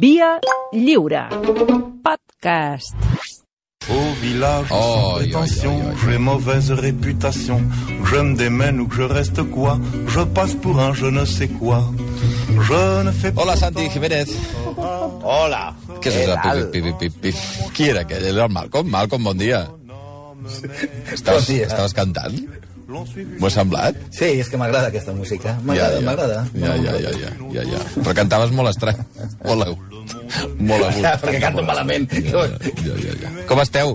Via lliure. Podcast. Au village Oh, sans prétention, j'ai mauvaise réputation. Je me démène ou que je reste quoi, je passe pour un je ne sais quoi. Je ne fais pas. Hola, Santi Jiménez. Hola. Què és això? tal? Pip, pip, pip, pip. Qui era aquell? Era el Malcolm? Malcolm, bon dia. Estaves, Bon dia. estaves cantant? M'ho ha semblat? Sí, és que m'agrada aquesta música. M'agrada, m'agrada. Ja, ja, ja, ja, ja, ja. Però cantaves molt estrany. Molt agut. Molt agut. Ja, perquè canto malament. Ja, ja, ja, ja. Com esteu?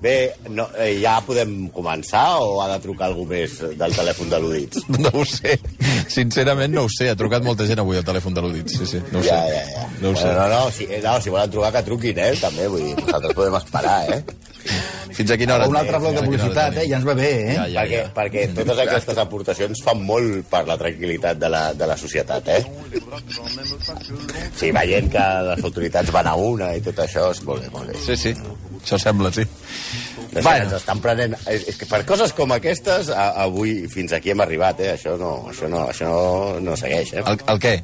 Bé, no, eh, ja podem començar o ha de trucar algú més del telèfon de l'Udits? No ho sé. Sincerament no ho sé. Ha trucat molta gent avui al telèfon de l'Udit. Sí, sí. No ho sé. Ja, ja, ja. No ho sé. Bueno, no, no, si, no, si volen trucar, que truquin, eh, també. Vull dir, nosaltres podem esperar, eh? Fins a quina hora? Un altre bloc de publicitat, eh? Ja ens va bé, eh? Ja, ja, perquè, ja. perquè totes aquestes aportacions fan molt per la tranquil·litat de la, de la societat, eh? Sí, veient que les autoritats van a una i tot això, és molt bé, molt bé. Sí, sí. Això sembla, sí. No sé, Bueno. ens estan prenent... És, és que per coses com aquestes, a, avui fins aquí hem arribat, eh? Això no, això no, això no, no segueix, eh? El, el què?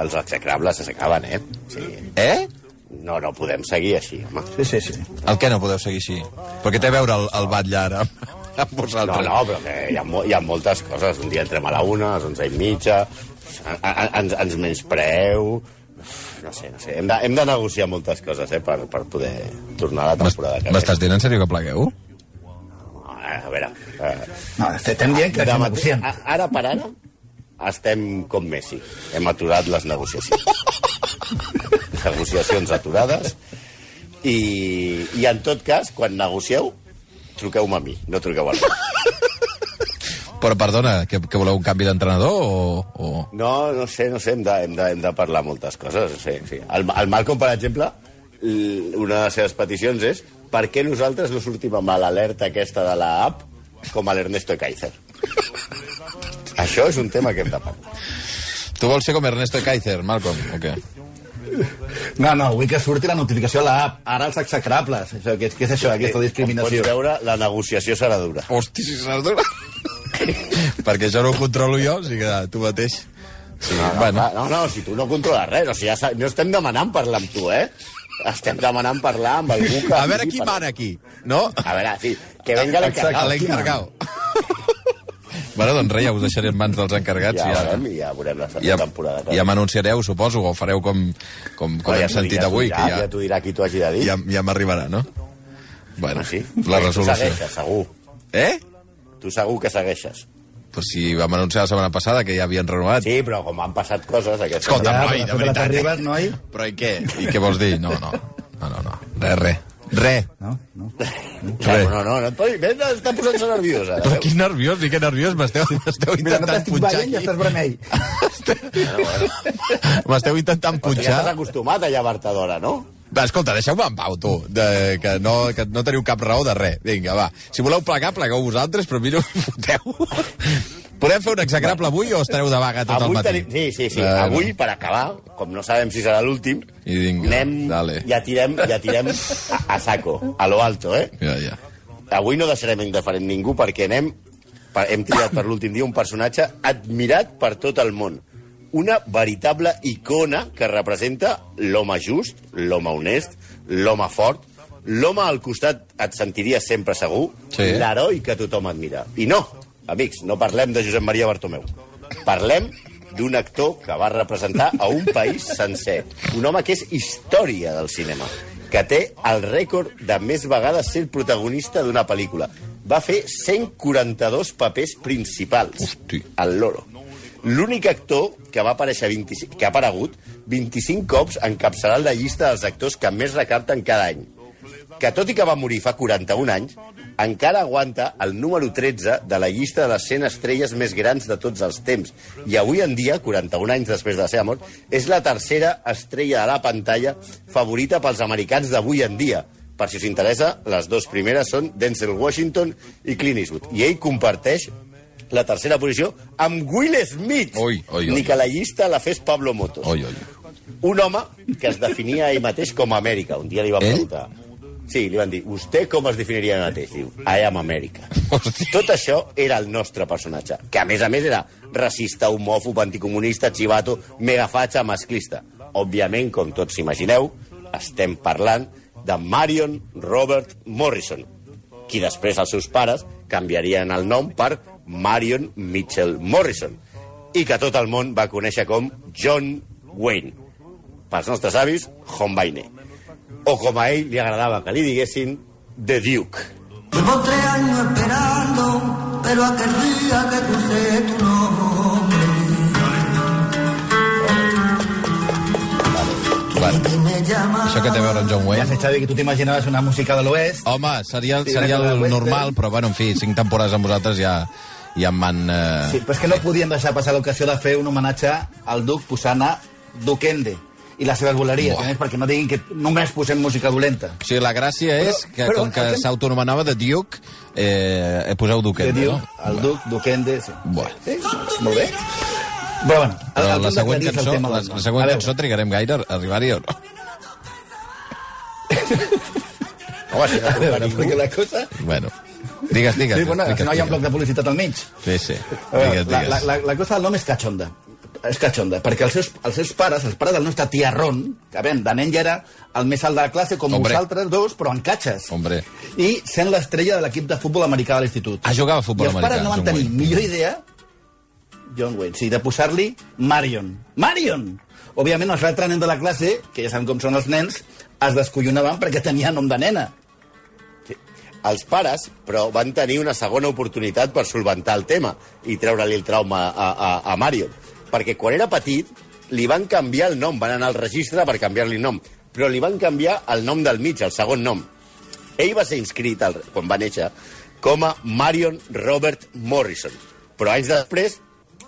Els execrables s'acaben, eh? Sí. Eh? No, no podem seguir així, home. Sí, sí, sí. El què no podeu seguir així? Però què té a veure el, el batlle ara amb, amb No, vosaltres? no, però que hi ha, mo hi ha moltes coses. Un dia entrem a la una, a les onze i mitja, a, a, ens, ens menyspreu... No sé, no sé. Hem de, hem de negociar moltes coses, eh, per, per poder tornar a la temporada que ve. M'estàs dient en sèrio que plegueu? A veure... Eh, No, estem dient que negociant. a- ara per ara estem com Messi. Hem aturat les negociacions. negociacions aturades i, i en tot cas, quan negocieu, truqueu-me a mi, no truqueu a mi. Però, perdona, que, que voleu un canvi d'entrenador o, o... No, no sé, no sé, hem de, hem de, hem de parlar moltes coses. Sí, sí. El, el Malcolm, per exemple, una de les seves peticions és per què nosaltres no sortim amb l'alerta aquesta de la app com a l'Ernesto Kaiser. Això és un tema que hem de parlar. Tu vols ser com Ernesto Kaiser, Malcolm, o què? No, no, vull que surti la notificació a l'app. Ara els execrables. Això, què, és- què és això, aquesta Com discriminació? pots veure, la negociació serà dura. Hosti, si serà dura. Perquè això no ho controlo jo, o sigui que tu mateix... Sí, No, no, bueno, no, no, si tu no controles res, o sigui, ja no estem demanant parlar amb tu, eh? Estem demanant parlar amb algú que... a veure qui mana aquí, no? A veure, sí, que venga l'encarregat. A l'encarregat. Bueno, doncs res, ja us deixaré en mans dels encarregats. Ja, i veurem, i ja veurem la ja, segona temporada. que ja m'anunciareu, suposo, o fareu com, com, com ja hem sentit avui, t'ho que ja, Ja t'ho dirà qui t'ho hagi de dir. ja, ja m'arribarà, no? Bueno, Ah, sí? la Tu resolució. segueixes, segur. Eh? Tu segur que segueixes. Pues si vam anunciar la setmana passada que ja havien renovat. Sí, però com han passat coses... Aquesta Escolta, Ja, noi, de veritat. eh? noi. Però i què? I què vols dir? No, no. No, no, no. Res, res. Res. No, no. No, no, no, et posis- ves, està posant-se nerviós, ara. Però quin nerviós, i que nerviós, m'esteu m'esteu Mira, no intentant t'estic punxar veient i aquí. estàs vermell. M'esteu intentant Però tu ja punxar. estàs acostumat a llevar-te d'hora, no? Va, escolta, deixeu-me en pau, tu, de, que, no, que no teniu cap raó de res. Vinga, va. Si voleu plegar, plegueu vosaltres, però a mi no foteu. Podem fer un execrable avui o estareu de vaga tot el avui matí? tenim... Sí, sí, sí. Bueno. Avui, per acabar, com no sabem si serà l'últim, anem... dale. Ja tirem, ja tirem a, a saco, a lo alto, eh? Ja, ja. Avui no deixarem indiferent ningú perquè anem, per, hem triat per l'últim dia un personatge admirat per tot el món. Una veritable icona que representa l'home just, l'home honest, l'home fort, l'home al costat et sentiries sempre segur, Sí. l'heroi que tothom admira. I no, amics, no parlem de Josep Maria Bartomeu. Parlem d'un actor que va representar a un país sencer. Un home que és història del cinema, que té el rècord de més vegades ser el protagonista d'una pel·lícula. Va fer 142 papers principals Hosti. al loro. L'únic actor que va aparèixer 25, que ha aparegut 25 cops encapçalant la llista dels actors que més recapten cada any que tot i que va morir fa 41 anys, encara aguanta el número 13 de la llista de les 100 estrelles més grans de tots els temps. I avui en dia, 41 anys després de la seva mort, és la tercera estrella de la pantalla favorita pels americans d'avui en dia. Per si us interessa, les dues primeres són Denzel Washington i Clint Eastwood. I ell comparteix la tercera posició amb Will Smith. Oi, oi, oi. Ni que la llista la fes Pablo Motos. Oi, oi. Un home que es definia ell mateix com a Amèrica. Un dia li van Ell? Sí, li van dir, vostè com es definiria ell mateix? Diu, I am Amèrica. Hòstia. Tot això era el nostre personatge, que a més a més era racista, homòfob, anticomunista, xivato, megafatxa, masclista. Òbviament, com tots imagineu, estem parlant de Marion Robert Morrison, qui després els seus pares canviarien el nom per Marion Mitchell Morrison, i que tot el món va conèixer com John Wayne. Pels nostres avis, John Wayne. O com a ell li agradava que li diguessin, The Duke. Llevo tres años esperando, pero aquel día que crucé tu nombre. Bueno, això que té a veure amb John Ja Wayne... sé, Xavi, que tu t'imaginaves una música de l'oest. Home, seria, Sí, seria el normal, però bueno, en fi, cinc temporades amb vosaltres ja, ja em van... Eh... Sí, però és que no podien deixar passar l'ocasió de fer un homenatge al Duc posant a Duquende i les seves boleries, Buah. perquè no diguin que només posem música dolenta. O sigui, la gràcia és que, però com que el que- s'autonomenava de Duke, eh, poseu Que Duquende, diu no? el Duc, Duquende... Sí. Buah. sí, molt bé. Però bueno, el, Però el la punt següent el cançó, tema la, la següent cançó trigarem gaire a arribar-hi o no? Home, si no veure, perquè la cosa... Bueno, digues, digues. Sí, bueno, explica, no hi ha un bloc de publicitat al mig. Sí, sí, digues, la, digues. la, la, la cosa del nom és cachonda. És cachonda, perquè els seus, els seus pares, els pares del nostre tiarrón, que ben, de nen ja era el més alt de la classe, com Hombre. vosaltres dos, però en catxes. Hombre. I sent l'estrella de l'equip de futbol americà de l'institut. Ah, jugava a futbol I els pares americà, no van John tenir Wayne. millor idea John Wayne, sí, de posar-li Marion. Marion! Òbviament, els altres nens de la classe, que ja sabem com són els nens, es descollonaven perquè tenia nom de nena. Els pares, però, van tenir una segona oportunitat per solventar el tema i treure-li el trauma a, a, a Mario. Perquè quan era petit, li van canviar el nom, van anar al registre per canviar-li el nom, però li van canviar el nom del mig, el segon nom. Ell va ser inscrit, al, quan va néixer, com a Marion Robert Morrison. Però anys després,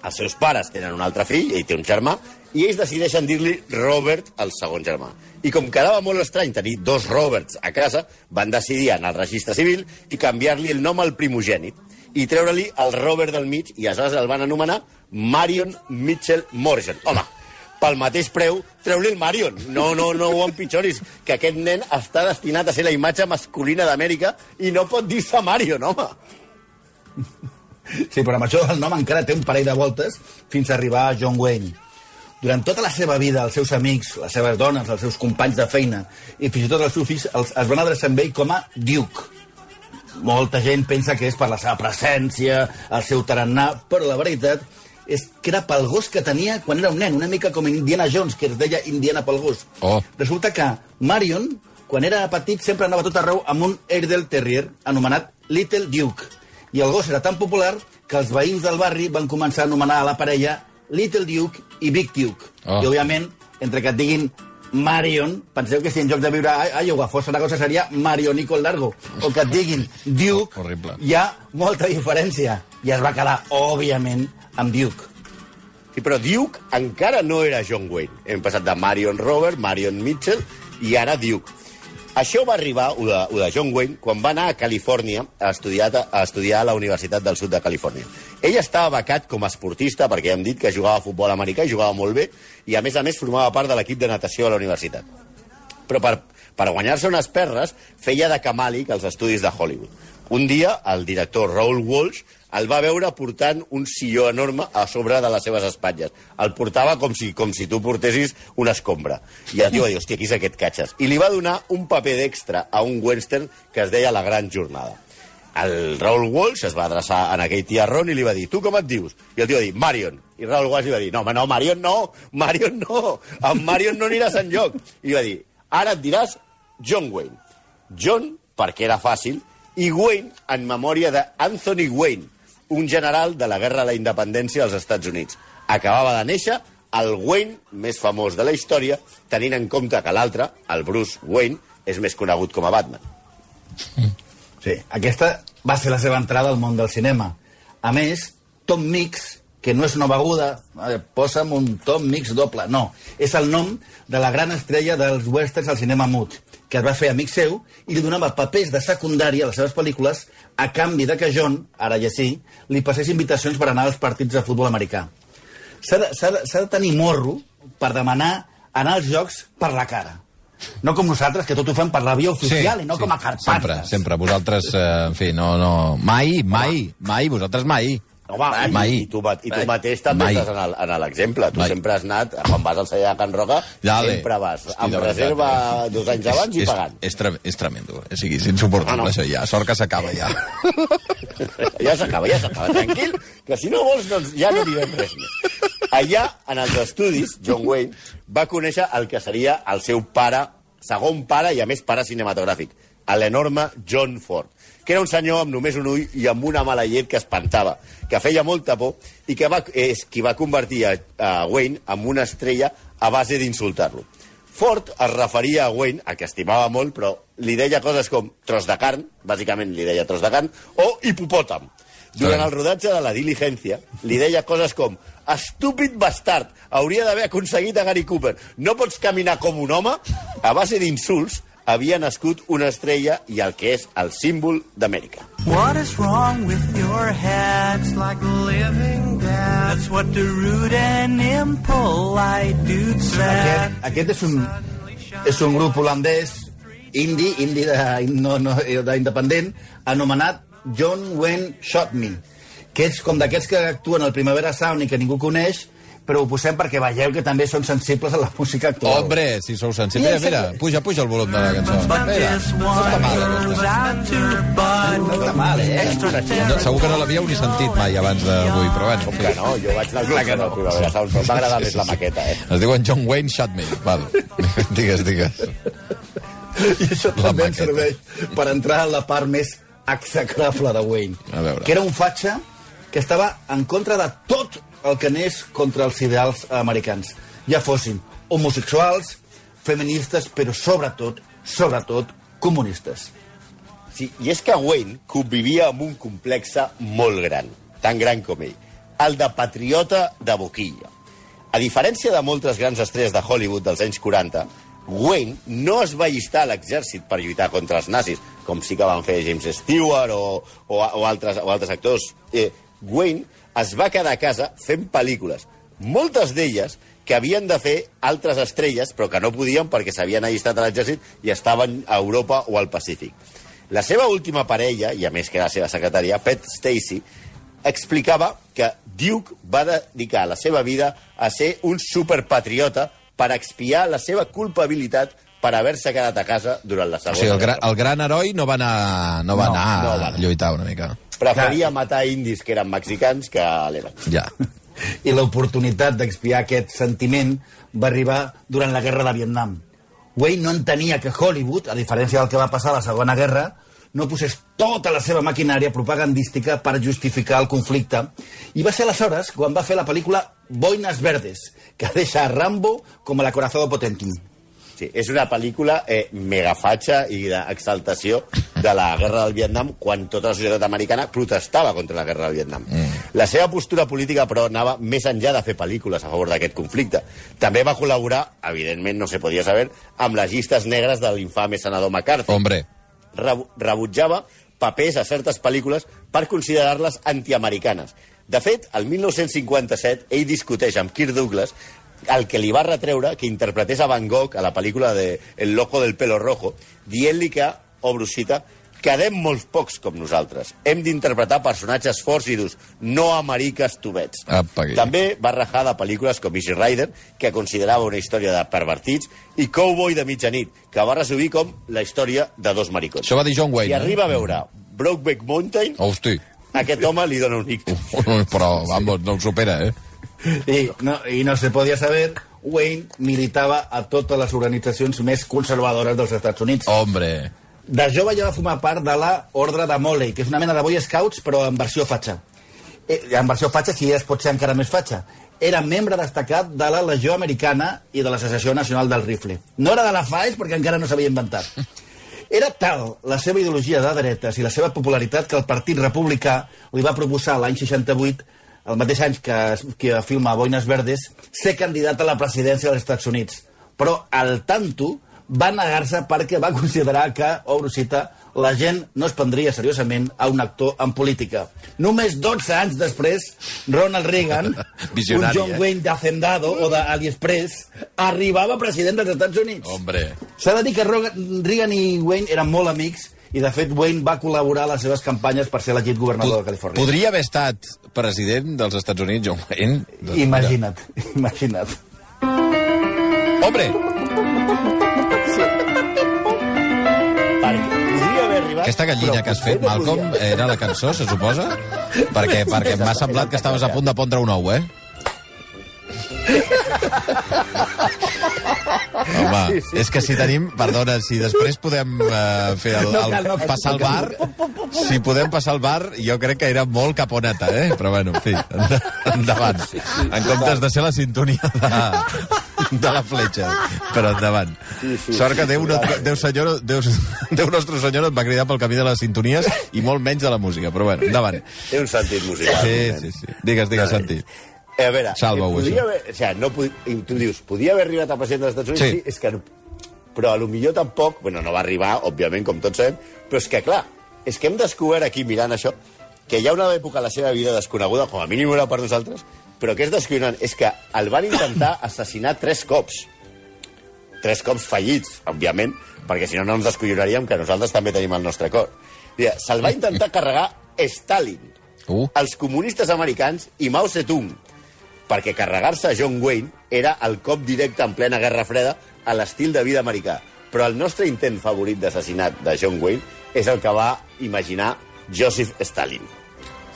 els seus pares tenen un altre fill, ell té un germà, i ells decideixen dir-li Robert, el segon germà. I com quedava molt estrany tenir dos Roberts a casa, van decidir anar al registre civil i canviar-li el nom al primogènit i treure-li el Robert del mig i aleshores el van anomenar Marion Mitchell Morrison. Home, pel mateix preu, treu-li el Marion. No, no, no ho empitjoris, que aquest nen està destinat a ser la imatge masculina d'Amèrica i no pot dir-se Marion, home. Sí, però amb això del nom encara té un parell de voltes fins a arribar a John Wayne. Durant tota la seva vida, els seus amics, les seves dones, els seus companys de feina i fins i tot els seus fills els, es van adreçar amb ell com a Duke. Molta gent pensa que és per la seva presència, el seu tarannà, però la veritat és que era pel gos que tenia quan era un nen, una mica com Indiana Jones, que es deia Indiana pel gos. Oh. Resulta que Marion, quan era petit, sempre anava tot arreu amb un Airedale Terrier anomenat Little Duke. I el gos era tan popular que els veïns del barri van començar a anomenar a la parella Little Duke i Big Duke. Oh. I, òbviament, entre que et diguin Marion, penseu que si en lloc de viure a Iowa fos una cosa seria Marionico el Largo, o que et diguin Duke, Horrible. hi ha molta diferència. I es va quedar, òbviament, amb Duke. Sí, però Duke encara no era John Wayne. Hem passat de Marion Robert, Marion Mitchell i ara Duke. Això va arribar, ho de, ho de John Wayne, quan va anar a Califòrnia a estudiar, a estudiar a la Universitat del Sud de Califòrnia. Ell estava becat com a esportista, perquè hem dit que jugava a futbol americà i jugava molt bé, i a més a més formava part de l'equip de natació de la universitat. Però per, per guanyar-se unes perres feia de camàlic als estudis de Hollywood. Un dia, el director Raoul Walsh el va veure portant un silló enorme a sobre de les seves espatlles. El portava com si, com si tu portessis una escombra. I el tio va dir, hòstia, qui és aquest catxes? I li va donar un paper d'extra a un western que es deia La Gran Jornada. El Raoul Walsh es va adreçar a aquell tiarrón i li va dir, tu com et dius? I el tio va dir, Marion. I Raoul Walsh li va dir, no, home, no, Marion no, Marion no, amb Marion no aniràs enlloc. I va dir, ara et diràs John Wayne. John, perquè era fàcil, i Wayne en memòria d'Anthony Wayne, un general de la Guerra de la Independència als Estats Units. Acabava de néixer el Wayne més famós de la història, tenint en compte que l'altre, el Bruce Wayne, és més conegut com a Batman. Sí, aquesta va ser la seva entrada al món del cinema. A més, Tom Mix, que no és una beguda, eh, posa'm un Tom Mix doble, no. És el nom de la gran estrella dels westerns al cinema mut, que es va fer amic seu i li donava papers de secundària a les seves pel·lícules a canvi de que John, ara ja sí, li passés invitacions per anar als partits de futbol americà. S'ha de, de, de tenir morro per demanar anar als jocs per la cara. No com nosaltres, que tot ho fem per la via oficial i no com a carpates. Sempre, sempre. Vosaltres, eh, en fi, no, no... Mai, mai, mai, vosaltres mai. Home, i, Mai. i, tu, ma- i tu Mai. mateix també Mai. estàs en l'exemple. Tu Mai. sempre has anat, quan vas al celler de Can Roca, Dale. sempre vas Hosti, amb de veritat, reserva eh? dos anys abans i és, pagant. És, tre és tremendo. O sigui, és insuportable, Ah, no. això ja. Sort que s'acaba, ja. Ja s'acaba, ja s'acaba. Tranquil, que si no vols, doncs ja no direm res més. Allà, en els estudis, John Wayne va conèixer el que seria el seu pare, segon pare i, a més, pare cinematogràfic, l'enorme John Ford, que era un senyor amb només un ull i amb una mala llet que espantava, que feia molta por i que va, és qui va convertir a, a Wayne en una estrella a base d'insultar-lo. Ford es referia a Wayne, a que estimava molt, però li deia coses com tros de carn, bàsicament li deia tros de carn, o hipopòtam. Durant el rodatge de la diligència, li deia coses com estúpid bastard, hauria d'haver aconseguit a Gary Cooper. No pots caminar com un home? A base d'insults, havia nascut una estrella i el que és el símbol d'Amèrica. What is wrong with your head? It's like living dead. That's what the rude and impolite dude said. Aquest, aquest és un, és un grup holandès, indi, indi de, no, no, d'independent, anomenat John Wayne Shot Me, que és com d'aquests que actuen al Primavera Sound i que ningú coneix, però ho posem perquè veieu que també són sensibles a la música actual. Hombre, si sou sensibles. Mira, mira, puja, puja el volum de la cançó. Mira, no està mal, goes aquesta. No està mal, eh? No, segur que no l'havíeu ni sentit mai abans d'avui, però bueno. Com que no? Jo vaig anar al concert del Primavera Sound, però agradar més la maqueta, eh? Es diuen John Wayne Shotman. Val. digues, digues. I això La també ens maqueta. serveix per entrar a la part més execrable de Wayne. A veure. Que era un fatxa que estava en contra de tot anés contra els ideals americans. Ja fossin homosexuals, feministes, però sobretot, sobretot, comunistes. Sí, I és que Wayne convivia amb un complex molt gran, tan gran com ell, el de patriota de boquilla. A diferència de moltes grans estrelles de Hollywood dels anys 40, Wayne no es va llistar a l'exèrcit per lluitar contra els nazis, com sí que van fer James Stewart o, o, o, altres, o altres actors. Eh, Wayne es va quedar a casa fent pel·lícules, moltes d'elles que havien de fer altres estrelles, però que no podien perquè s'havien allistat a l'exèrcit i estaven a Europa o al Pacífic. La seva última parella, i a més que la seva secretària, Pet Stacy, explicava que Duke va dedicar la seva vida a ser un superpatriota per expiar la seva culpabilitat per haver-se quedat a casa durant la O Segona sigui, el, gran, el gran heroi no va anar, no va No, anar no va a anar. lluitar una mica. Preferia matar indis que eren mexicans que a l'Eren. Ja. I l'oportunitat d'expiar aquest sentiment va arribar durant la guerra de Vietnam. Wayne no entenia que Hollywood, a diferència del que va passar a la Segona Guerra, no posés tota la seva maquinària propagandística per justificar el conflicte. I va ser aleshores quan va fer la pel·lícula Boinas Verdes, que deixa a Rambo com a l'acorazado Potemkin. Sí, és una pel·lícula eh, megafatxa i d'exaltació de la guerra del Vietnam quan tota la societat americana protestava contra la guerra del Vietnam. Mm. La seva postura política, però, anava més enllà de fer pel·lícules a favor d'aquest conflicte. També va col·laborar, evidentment, no se podia saber, amb les llistes negres de l'infame senador McCarthy. Hombre, Rebu- rebutjava papers a certes pel·lícules per considerar-les antiamericanes. De fet, el 1957, ell discuteix amb Kirk Douglas el que li va retreure que interpretés a Van Gogh a la pel·lícula de El loco del pelo rojo, dient-li que, obro cita, quedem molts pocs com nosaltres. Hem d'interpretar personatges forts i durs, no ameriques tubets. Apa, aquí. També va rajar de pel·lícules com Easy Rider, que considerava una història de pervertits, i Cowboy de mitjanit, que va resumir com la història de dos maricons. això va dir John Wayne. Si eh? arriba a veure Brokeback Mountain, Hosti. aquest home li dona un ictus. Però, vamos, no ho supera, eh? I no, I no se podia saber, Wayne militava a totes les organitzacions més conservadores dels Estats Units. Hombre. De jove ja va formar part de la Ordre de Moley, que és una mena de Boy Scouts, però en versió fatxa. Eh, en versió fatxa, si es pot ser encara més fatxa. Era membre destacat de la Legió Americana i de l'Associació Nacional del Rifle. No era de la FAES perquè encara no s'havia inventat. Era tal la seva ideologia de dretes i la seva popularitat que el Partit Republicà li va proposar l'any 68, el mateix any que, que filma Boines Verdes, ser candidat a la presidència dels Estats Units. Però al tanto va negar-se perquè va considerar que, obro cita, la gent no es prendria seriosament a un actor en política. Només 12 anys després, Ronald Reagan, un John eh? Wayne de Hacendado o d'AliExpress, arribava president dels Estats Units. Hombre. S'ha de dir que Reagan i Wayne eren molt amics i de fet Wayne va col·laborar a les seves campanyes per ser elegit governador de Califòrnia. Podria haver estat president dels Estats Units, John Wayne? Doncs mira. Imagina't, imagina't. Hombre, Perquè podria haver arribat... aquesta gallina que has fet, no Malcolm, podia. era la cançó, se suposa? Perquè, perquè m'ha semblat que estaves a punt de pondre un ou, eh? Home, sí, sí, és que si tenim... Perdona, si després podem uh, fer el, el, cal. passar el bar... Si podem passar el bar, jo crec que era molt caponeta, eh? Però bueno, en fi, end- endavant. En comptes de ser la sintonia de, de la fletxa. Però endavant. Sí, sí, Sort que Déu, no, Déu, senyor, Déu, Déu nostre senyor et va cridar pel camí de les sintonies i molt menys de la música. Però bueno, endavant. Té un sentit musical. Sí, sí, sí. Digues, digues, Santi. Eh, A veure, eh, això. podria haver, o sigui, no, tu dius, podia haver arribat a president dels Estats Units? Sí. Sí. és que però a lo millor tampoc, bueno, no va arribar, òbviament, com tots sabem, però és que, clar, és que hem descobert aquí, mirant això, que hi ha una època a la seva vida desconeguda, com a mínim era per nosaltres, però que és descollonant, és que el van intentar assassinar tres cops. Tres cops fallits, òbviament, perquè si no, no ens descollonaríem que nosaltres també tenim el nostre cor. Se'l va intentar carregar Stalin, Uh. els comunistes americans i Mao Zedong, perquè carregar-se John Wayne era el cop directe en plena Guerra Freda a l'estil de vida americà. Però el nostre intent favorit d'assassinat de John Wayne és el que va imaginar Joseph Stalin.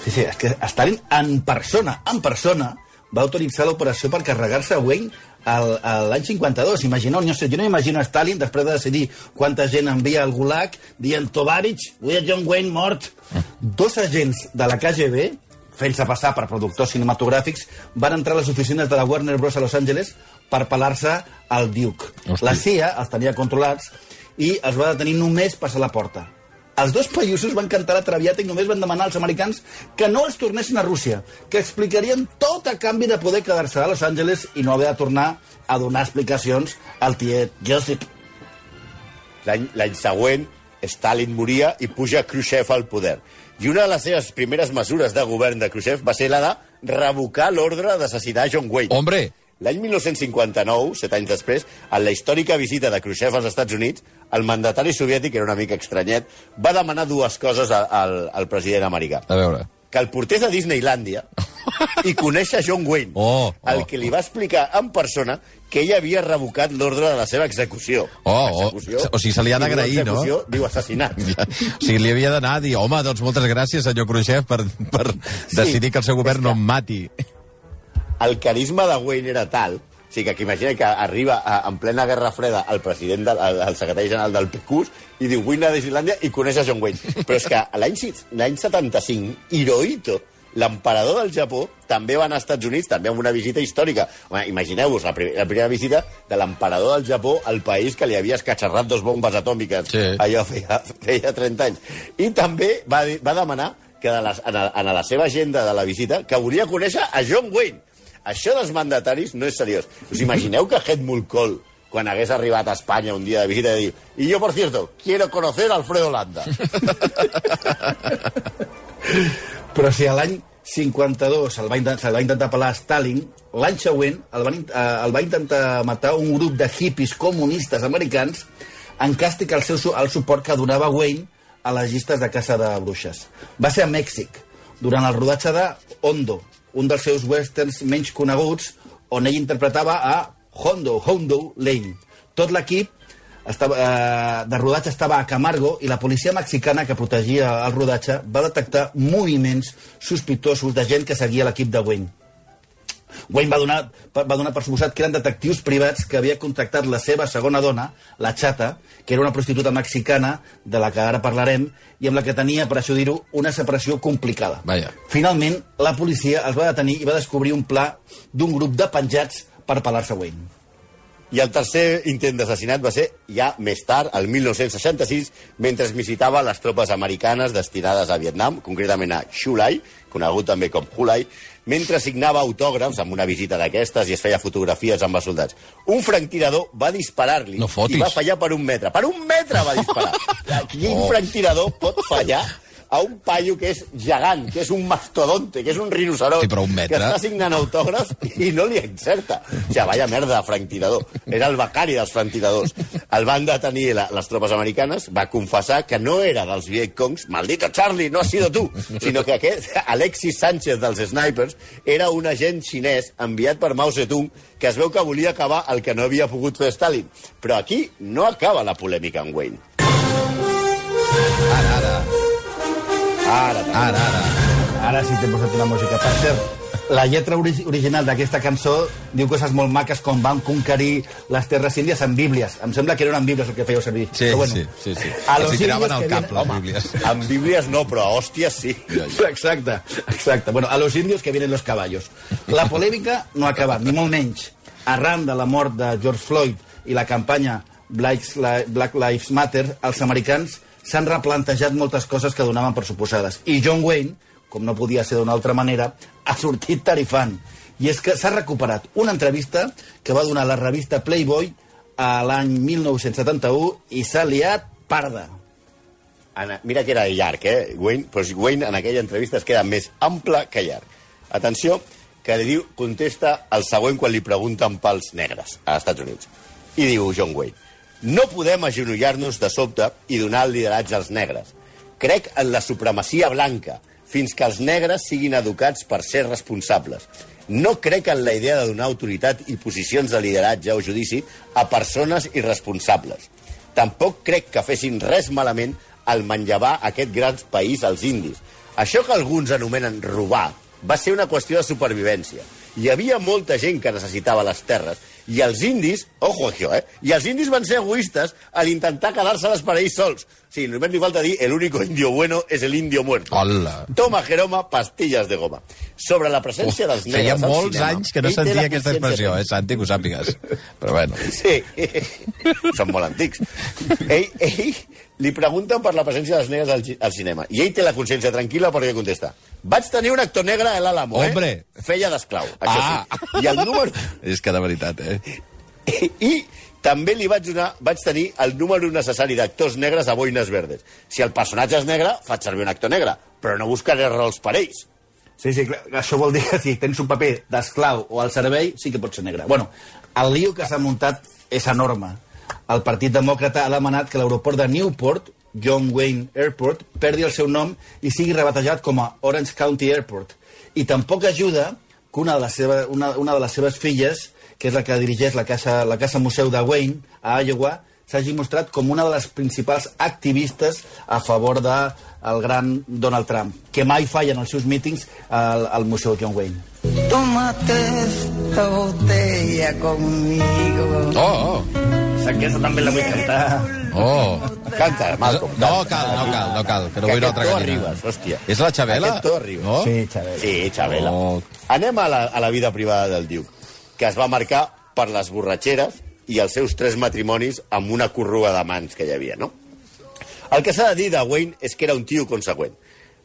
Sí, sí, és que Stalin en persona, en persona, va autoritzar l'operació per carregar-se a Wayne l'any 52. Imagineu, no sé, jo no imagino Stalin, després de decidir quanta gent envia al Gulag, dient, Tovarich, vull a John Wayne mort. Dos agents de la KGB, fent-se passar per productors cinematogràfics, van entrar a les oficines de la Warner Bros. a Los Angeles per pelar-se al Duke. Hosti. La CIA els tenia controlats i els va detenir només passar la porta. Els dos països van cantar la traviata i només van demanar als americans que no els tornessin a Rússia, que explicarien tot a canvi de poder quedar-se a Los Angeles i no haver de tornar a donar explicacions al tiet Joseph. L'any l'any següent, Stalin moria i puja Khrushchev al poder. I una de les seves primeres mesures de govern de Khrushchev va ser la de revocar l'ordre d'assassinar John Wayne. Hombre, L'any 1959, set anys després, en la històrica visita de Khrushchev als Estats Units, el mandatari soviètic, que era una mica estranyet, va demanar dues coses al, al, al president americà. a veure. Que el portés a Disneylandia i conèixer John Wayne, Oh, oh. el que li va explicar en persona que ell havia revocat l'ordre de la seva execució. Oh, oh, Execució. o sigui, se li ha d'agrair, no? execució, Diu assassinat. Ja. O sigui, li havia d'anar a dir, home, doncs moltes gràcies, senyor Khrushchev, per, per Sí, decidir que el seu govern no em mati. el carisma de Wayne era tal sigui, que, que imagina que arriba a, en plena Guerra Freda el president, del, el, el secretari general del PQS i diu, vull anar a Islàndia i coneix a John Wayne. Però és que l'any si- l'any 75, Hirohito, l'emperador del Japó, també va anar als Estats Units, també amb una visita històrica. Imagineu-vos la, pri la primera visita de l'emperador del Japó al país que li havia escatxarrat dos bombes atòmiques. Sí. Allò feia, feia 30 anys. I també va, va demanar que de les, en, a, en la seva agenda de la visita que volia conèixer a John Wayne. Això dels mandataris no és seriós. Us imagineu que Helmut Kohl, quan hagués arribat a Espanya un dia de visita, dir y yo, por cierto, quiero conocer Alfredo Landa. Però si a l'any 52 se'l va, intent- se'l va intentar pelar Stalin, l'any següent el, int- eh, el va intentar matar un grup de hippies comunistes americans en càstig al seu al suport que donava Wayne a les llistes de caça de bruixes. Va ser a Mèxic, durant el rodatge de Hondo, un dels seus westerns menys coneguts, on ell interpretava a Hondo, Hondo Lane. Tot l'equip estava, eh, de rodatge estava a Camargo i la policia mexicana que protegia el rodatge va detectar moviments sospitosos de gent que seguia l'equip de Wayne. Wayne va donar, va donar per suposat que eren detectius privats que havia contactat la seva segona dona, la Chata, que era una prostituta mexicana, de la que ara parlarem, i amb la que tenia, per això dir-ho, una separació complicada. Vaja. Finalment, la policia els va detenir i va descobrir un pla d'un grup de penjats per pelar-se Wayne. I el tercer intent d'assassinat va ser ja més tard, el 1966, mentre visitava les tropes americanes destinades a Vietnam, concretament a Xulai, conegut també com Hulai, mentre signava autògrafs amb una visita d'aquestes i es feia fotografies amb els soldats. Un franctirador va disparar-li No fotis. i va fallar per un metre. Per un metre va disparar! Quin Oh. franctirador pot fallar a un paio que és gegant, que és un mastodonte, que és un rinoceront, Sí, un metre. que està signant autògrafs i no li encerta. O sigui, vaya merda, Frank Tirador. Era el becari dels Frank Tiradors. el van detenir la, les tropes americanes, va confessar que no era dels Vietcongs, maldito Charlie, no has sido tu, sinó que aquest Alexis Sánchez dels Snipers era un agent xinès enviat per Mao Zedong que es veu que volia acabar el que no havia pogut fer Stalin. Però aquí no acaba la polèmica amb Wayne. Ara, ara. Ara, Ara, ara. Sí t'he posat una música. Per cert, la lletra ori original d'aquesta cançó diu coses molt maques com van conquerir les terres índies amb bíblies. Em sembla que eren bíblies el que fèieu servir. Sí, Però sí, sí, sí. A Els los hi tiraven indios al que cap, les bíblies. amb bíblies no, però a hòsties sí. Exacte, exacte. Bueno, a los indios que vienen los caballos. La polèmica no ha acabat, ni molt menys. Arran de la mort de George Floyd i la campanya Black Lives Matter, els americans s'han replantejat moltes coses que donaven per suposades. I John Wayne, com no podia ser d'una altra manera, ha sortit tarifant. I és que s'ha recuperat una entrevista que va donar la revista Playboy a l'any 1971 i s'ha liat parda. Mira que era llarg, eh? Wayne, però Wayne en aquella entrevista es queda més ample que llarg. Atenció, que li diu, contesta el següent quan li pregunten pels negres als Estats Units. I diu John Wayne, no podem agenollar-nos de sobte i donar el lideratge als negres. Crec en la supremacia blanca, fins que els negres siguin educats per ser responsables. No crec en la idea de donar autoritat i posicions de lideratge o judici a persones irresponsables. Tampoc crec que fessin res malament al manllevar aquest gran país als indis. Això que alguns anomenen robar va ser una qüestió de supervivència. Hi havia molta gent que necessitava les terres i els indis, ojo això, eh? I els indis van ser egoistes al intentar quedar-se-les per ells sols. Sí, només li falta dir el único indio bueno es el indio muerto. Hola. Toma, Jeroma, pastilles de goma. Sobre la presència dels negres Feia al molts cinema, anys que no sentia aquesta expressió, eh, Santi, que ho sàpigues. Però bueno. Sí, són molt antics. Ell, ell li pregunten per la presència dels negres al, al cinema. I ell té la consciència tranquil·la perquè contesta vaig tenir un actor negre a l'Àlamo, eh? Hombre. Feia d'esclau, això Ah. sí. I el número... És que de veritat, eh? I també li vaig donar, vaig tenir el número necessari d'actors negres a Boines Verdes. Si el personatge és negre, faig servir un actor negre, però no buscaré rols per ells. Sí, sí, clar, això vol dir que si tens un paper d'esclau o al servei, sí que pot ser negre. Bueno, el lío que s'ha muntat és enorme. El Partit Demòcrata ha demanat que l'aeroport de Newport, John Wayne Airport, perdi el seu nom i sigui rebatejat com a Orange County Airport. I tampoc ajuda que una de les, seva, una, una de les seves filles, que és la que dirigeix la Casa, la casa Museu de Wayne, a Iowa, s'hagi mostrat com una de les principals activistes a favor de el gran Donald Trump, que mai falla en els seus mítings al, al Museu John Wayne. Tómate esta botella conmigo. Oh, Aquesta també la vull cantar. oh, oh. Canta, Malcolm. No canta. cal, no cal, no cal, que no Que vull una altra gallina. arribes, hòstia. És la Xabela? Aquest to arribes. No? Sí, Xavier. Sí, Xabela. Oh. Anem a la, a la vida privada del Duke, que es va marcar per les borratxeres i els seus tres matrimonis amb una corrua de mans que hi havia, no? El que s'ha de dir de Wayne és que era un tio conseqüent.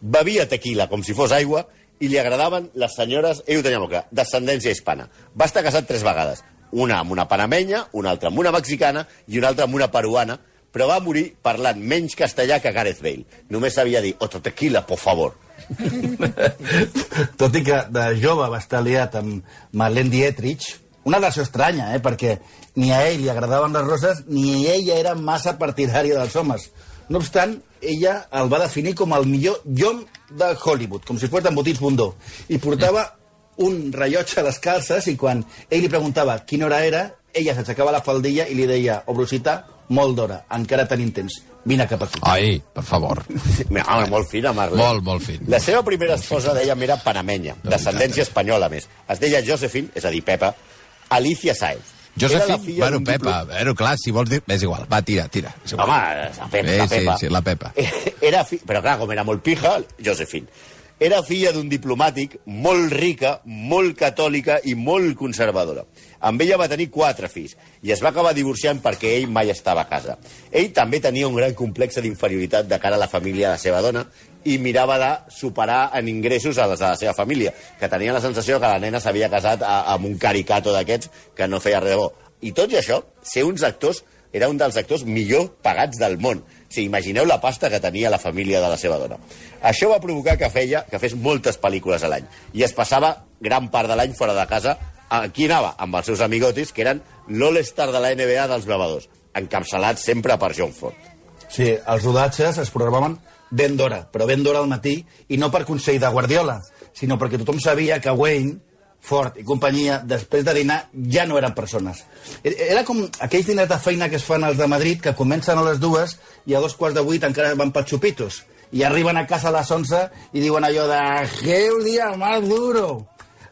Bevia tequila com si fos aigua i li agradaven les senyores, ell ho tenia molt clar, descendència hispana. Va estar casat tres vegades. Una amb una panamenya, una altra amb una mexicana i una altra amb una peruana, però va morir parlant menys castellà que Gareth Bale. Només sabia dir, otro tequila, por favor. Tot i que de jove va estar liat amb Marlene Dietrich, una relació estranya, eh? perquè ni a ell li agradaven les roses ni ella era massa partidària dels homes. No obstant, ella el va definir com el millor llom de Hollywood, com si fos d'embotits bundó. I portava un rellotge a les calces i quan ell li preguntava quina hora era, ella s'aixecava la faldilla i li deia, obrosita, molt d'hora, encara tenim temps, vine cap aquí. Ai, per favor. Home, molt fina, Marlene. Molt, molt fin. La seva primera esposa, dèiem, era panamenya, descendència espanyola, més. Es deia Josephine, és a dir, Pepa, Alicia Saez. Josephine, bueno, Pepa, bueno, clar, si vols dir... És igual, va, tira, tira. És igual. Home, la Pepa, Sí, la sí, Pepa. sí, la Pepa. Era fi... Però clar, com era molt pija, Josephine. Era filla d'un diplomàtic molt rica, molt catòlica i molt conservadora. Amb ella va tenir quatre fills i es va acabar divorciant perquè ell mai estava a casa. Ell també tenia un gran complex d'inferioritat de cara a la família de la seva dona i mirava de superar en ingressos a les de la seva família, que tenia la sensació que la nena s'havia casat a, amb un caricato d'aquests que no feia res de bo. I tot i això, ser uns actors era un dels actors millor pagats del món. O sigui, imagineu la pasta que tenia la família de la seva dona. Això va provocar que feia que fes moltes pel·lícules a l'any i es passava gran part de l'any fora de casa. Aquí anava amb els seus amigotis, que eren l'All-Star de la NBA dels blavadors. encapçalats sempre per John Ford. Sí, els rodatges es programaven ben d'hora, però ben d'hora al matí, i no per consell de Guardiola, sinó perquè tothom sabia que Wayne, Ford i companyia, després de dinar, ja no eren persones. E- Era com aquells diners de feina que es fan als de Madrid, que comencen a les dues i a dos quarts de vuit encara van pels xupitos. I arriben a casa a les 11 i diuen allò de «Qué dia más duro!»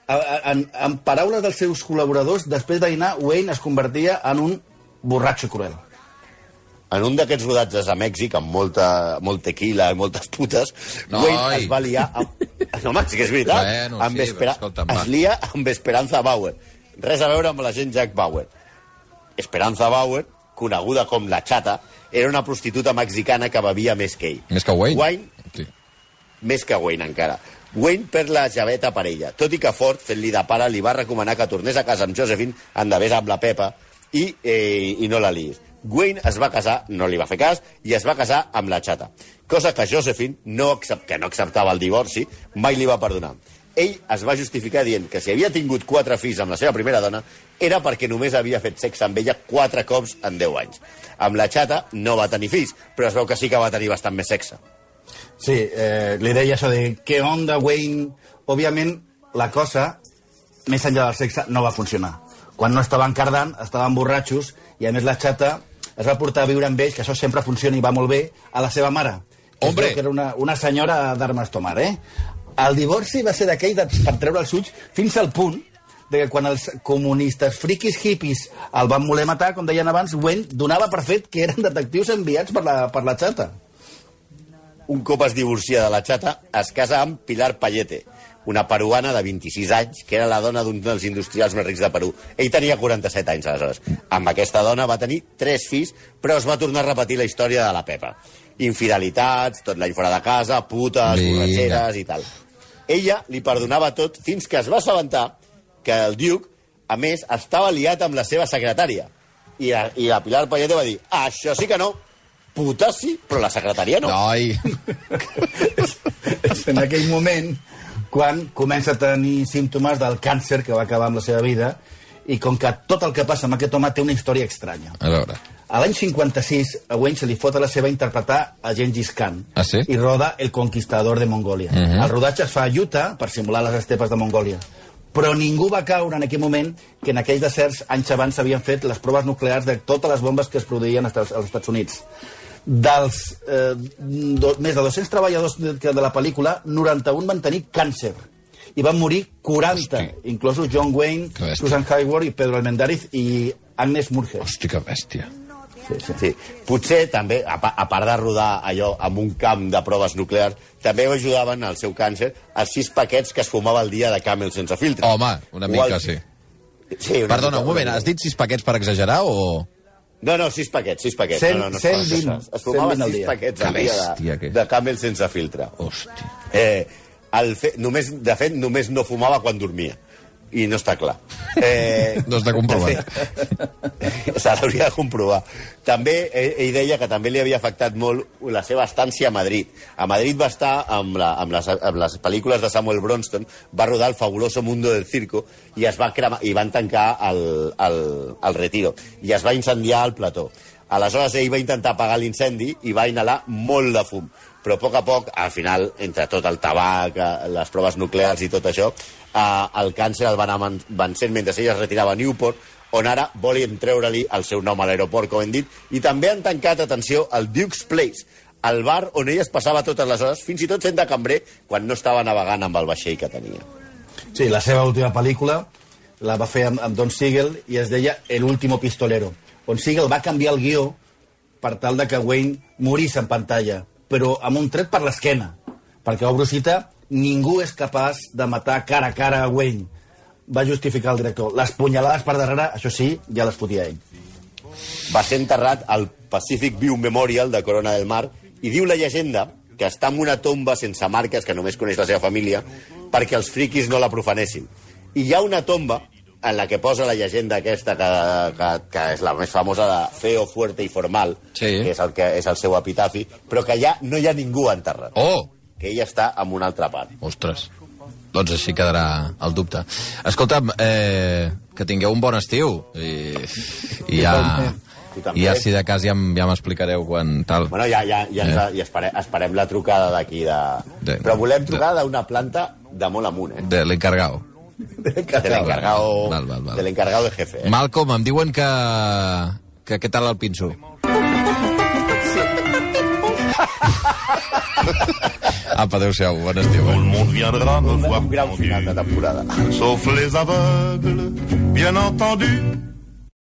En, en paraules dels seus col·laboradors, després de dinar, Wayne es convertia en un borratxo cruel. En un d'aquests rodatges a Mèxic, amb molta, molt tequila i moltes putes, Noi. Wayne es va liar amb... No, home, sí que és veritat. Bueno, amb sí, Espera... però escolta'm, va. es lia amb Esperanza Bauer. Res a veure amb la gent Jack Bauer. Esperanza Bauer, coneguda com la Chata, era una prostituta mexicana que bevia més que ell. Més que Wayne. Wayne, Sí. més que Wayne encara. Wayne perd la javeta per ella, tot i que Ford, fent-li de pare, li va recomanar que tornés a casa amb Josephine, endavés amb la Pepa, i, eh, i no la liis. Wayne es va casar, no li va fer cas, i es va casar amb la xata. Cosa que Josephine, no accept, que no acceptava el divorci, mai li va perdonar. Ell es va justificar dient que si havia tingut quatre fills amb la seva primera dona era perquè només havia fet sexe amb ella quatre cops en 10 anys. Amb la xata no va tenir fills, però es veu que sí que va tenir bastant més sexe. Sí, eh, li deia això de què onda, Wayne? Òbviament, la cosa, més enllà del sexe, no va funcionar. Quan no estaven cardant, estaven borratxos, i a més la xata es va portar a viure amb ells, que això sempre funciona i va molt bé, a la seva mare. Hombre! Que era una, una senyora d'armes tomar, eh? El divorci va ser d'aquell de, per treure els ulls fins al punt de que quan els comunistes friquis hippies el van voler matar, com deien abans, Wayne donava per fet que eren detectius enviats per la, per la xata. Un cop es divorcia de la xata, es casa amb Pilar Payete, una peruana de 26 anys, que era la dona d'un dels industrials més rics de Perú. Ell tenia 47 anys, aleshores. Amb aquesta dona va tenir tres fills, però es va tornar a repetir la història de la Pepa. Infidelitats, tot l'any fora de casa, putes, borratxeres i tal. Ella li perdonava tot fins que es va assabentar que el Duke, a més, estava liat amb la seva secretària. I la, i la Pilar Payete va dir, això sí que no, puta sí, però la secretària no. Noi, és en aquell moment quan comença a tenir símptomes del càncer que va acabar amb la seva vida i com que tot el que passa amb aquest home té una història estranya. a veure. A l'any 56, a Wayne se li fot a la seva interpretar a Gengis Khan Ah, sí? i roda El conquistador de Mongòlia. Mhm. El rodatge es fa a Utah per simular les estepes de Mongòlia. Però ningú va caure en aquell moment que en aquells deserts anys abans s'havien fet les proves nuclears de totes les bombes que es produïen als Estats Units. Dels eh, do, més de 200 treballadors de, de la pel·lícula, 91 van tenir càncer i van morir 40, Hosti. inclosos John Wayne. Susan Hayward i Pedro Almendáriz i Agnes Murger. Hosti, que bèstia. Sí, sí. Sí. Potser també, a, a part de rodar allò amb un camp de proves nuclears, també ho ajudaven al seu càncer els sis paquets que es fumava al dia de Camel sense filtre. Home, una mica, el- sí. sí una Perdona, mica, un moment, has dit sis paquets per exagerar o...? No, no, sis paquets, sis paquets. Cent- no, no, no, es- 120, es, fumaven 120 al sis paquets Que al dia bèstia, de, de Camel sense filtre. Hosti. Eh, el fe, només, de fet, només no fumava quan dormia. I no està clar. Eh, No està comprovat. Se l'hauria de comprovar. També, ell, ell deia que també li havia afectat molt la seva estància a Madrid. A Madrid va estar amb, la, amb, les, amb les pel·lícules de Samuel Bronston, va rodar el fabuloso mundo del circo i es va cremar, i van tancar el, el, el retiro. I es va incendiar el plató. Aleshores ell va intentar apagar l'incendi i va inhalar molt de fum. Però a poc a poc, al final, entre tot el tabac, eh, les proves nuclears i tot això, eh, el càncer el van vencent mentre ell es retirava a Newport, on ara volen treure-li el seu nom a l'aeroport, com hem dit, i també han tancat, atenció, el Duke's Place, el bar on ell es passava totes les hores, fins i tot sent de cambrer, quan no estava navegant amb el vaixell que tenia. Sí, la seva última pel·lícula la va fer amb, amb Don Siegel i es deia El último pistolero, on Siegel va canviar el guió per tal de que Wayne morís en pantalla, però amb un tret per l'esquena, perquè, obro cita, ningú és capaç de matar cara a cara a Wayne, va justificar el director. Les punyalades per darrere, això sí, ja les fotia ell. va ser enterrat al Pacific View Memorial de Corona del Mar i diu la llegenda que està en una tomba sense marques que només coneix la seva família perquè els friquis no la profanessin. I hi ha una tomba en la que posa la llegenda aquesta que, que, que és la més famosa de feo, fuerte i formal, Sí. que és el, que és el seu epitafi, però que ja no hi ha ningú enterrat, Oh! que ell està en una altra part. Ostres. Doncs així quedarà el dubte. Escolta'm, eh, que tingueu un bon estiu. I, i ja? I ja, si de cas, ja, ja m'explicareu quan tal. Bueno, ja, ja, ja, ens, Eh. ja esperem, esperem la trucada d'aquí. De... De- Però volem trucar d'una planta de molt amunt, eh? De l'encargado. De l'encargado Val, val, val. de l'encargado de jefe. Eh? Malcolm, em diuen que... que què tal el pinso? Apa, adéu-siau, bon estiu. Tout Eh? le monde viendra me voir Un gran final de temporada. sauf les aveugles, bien entendu.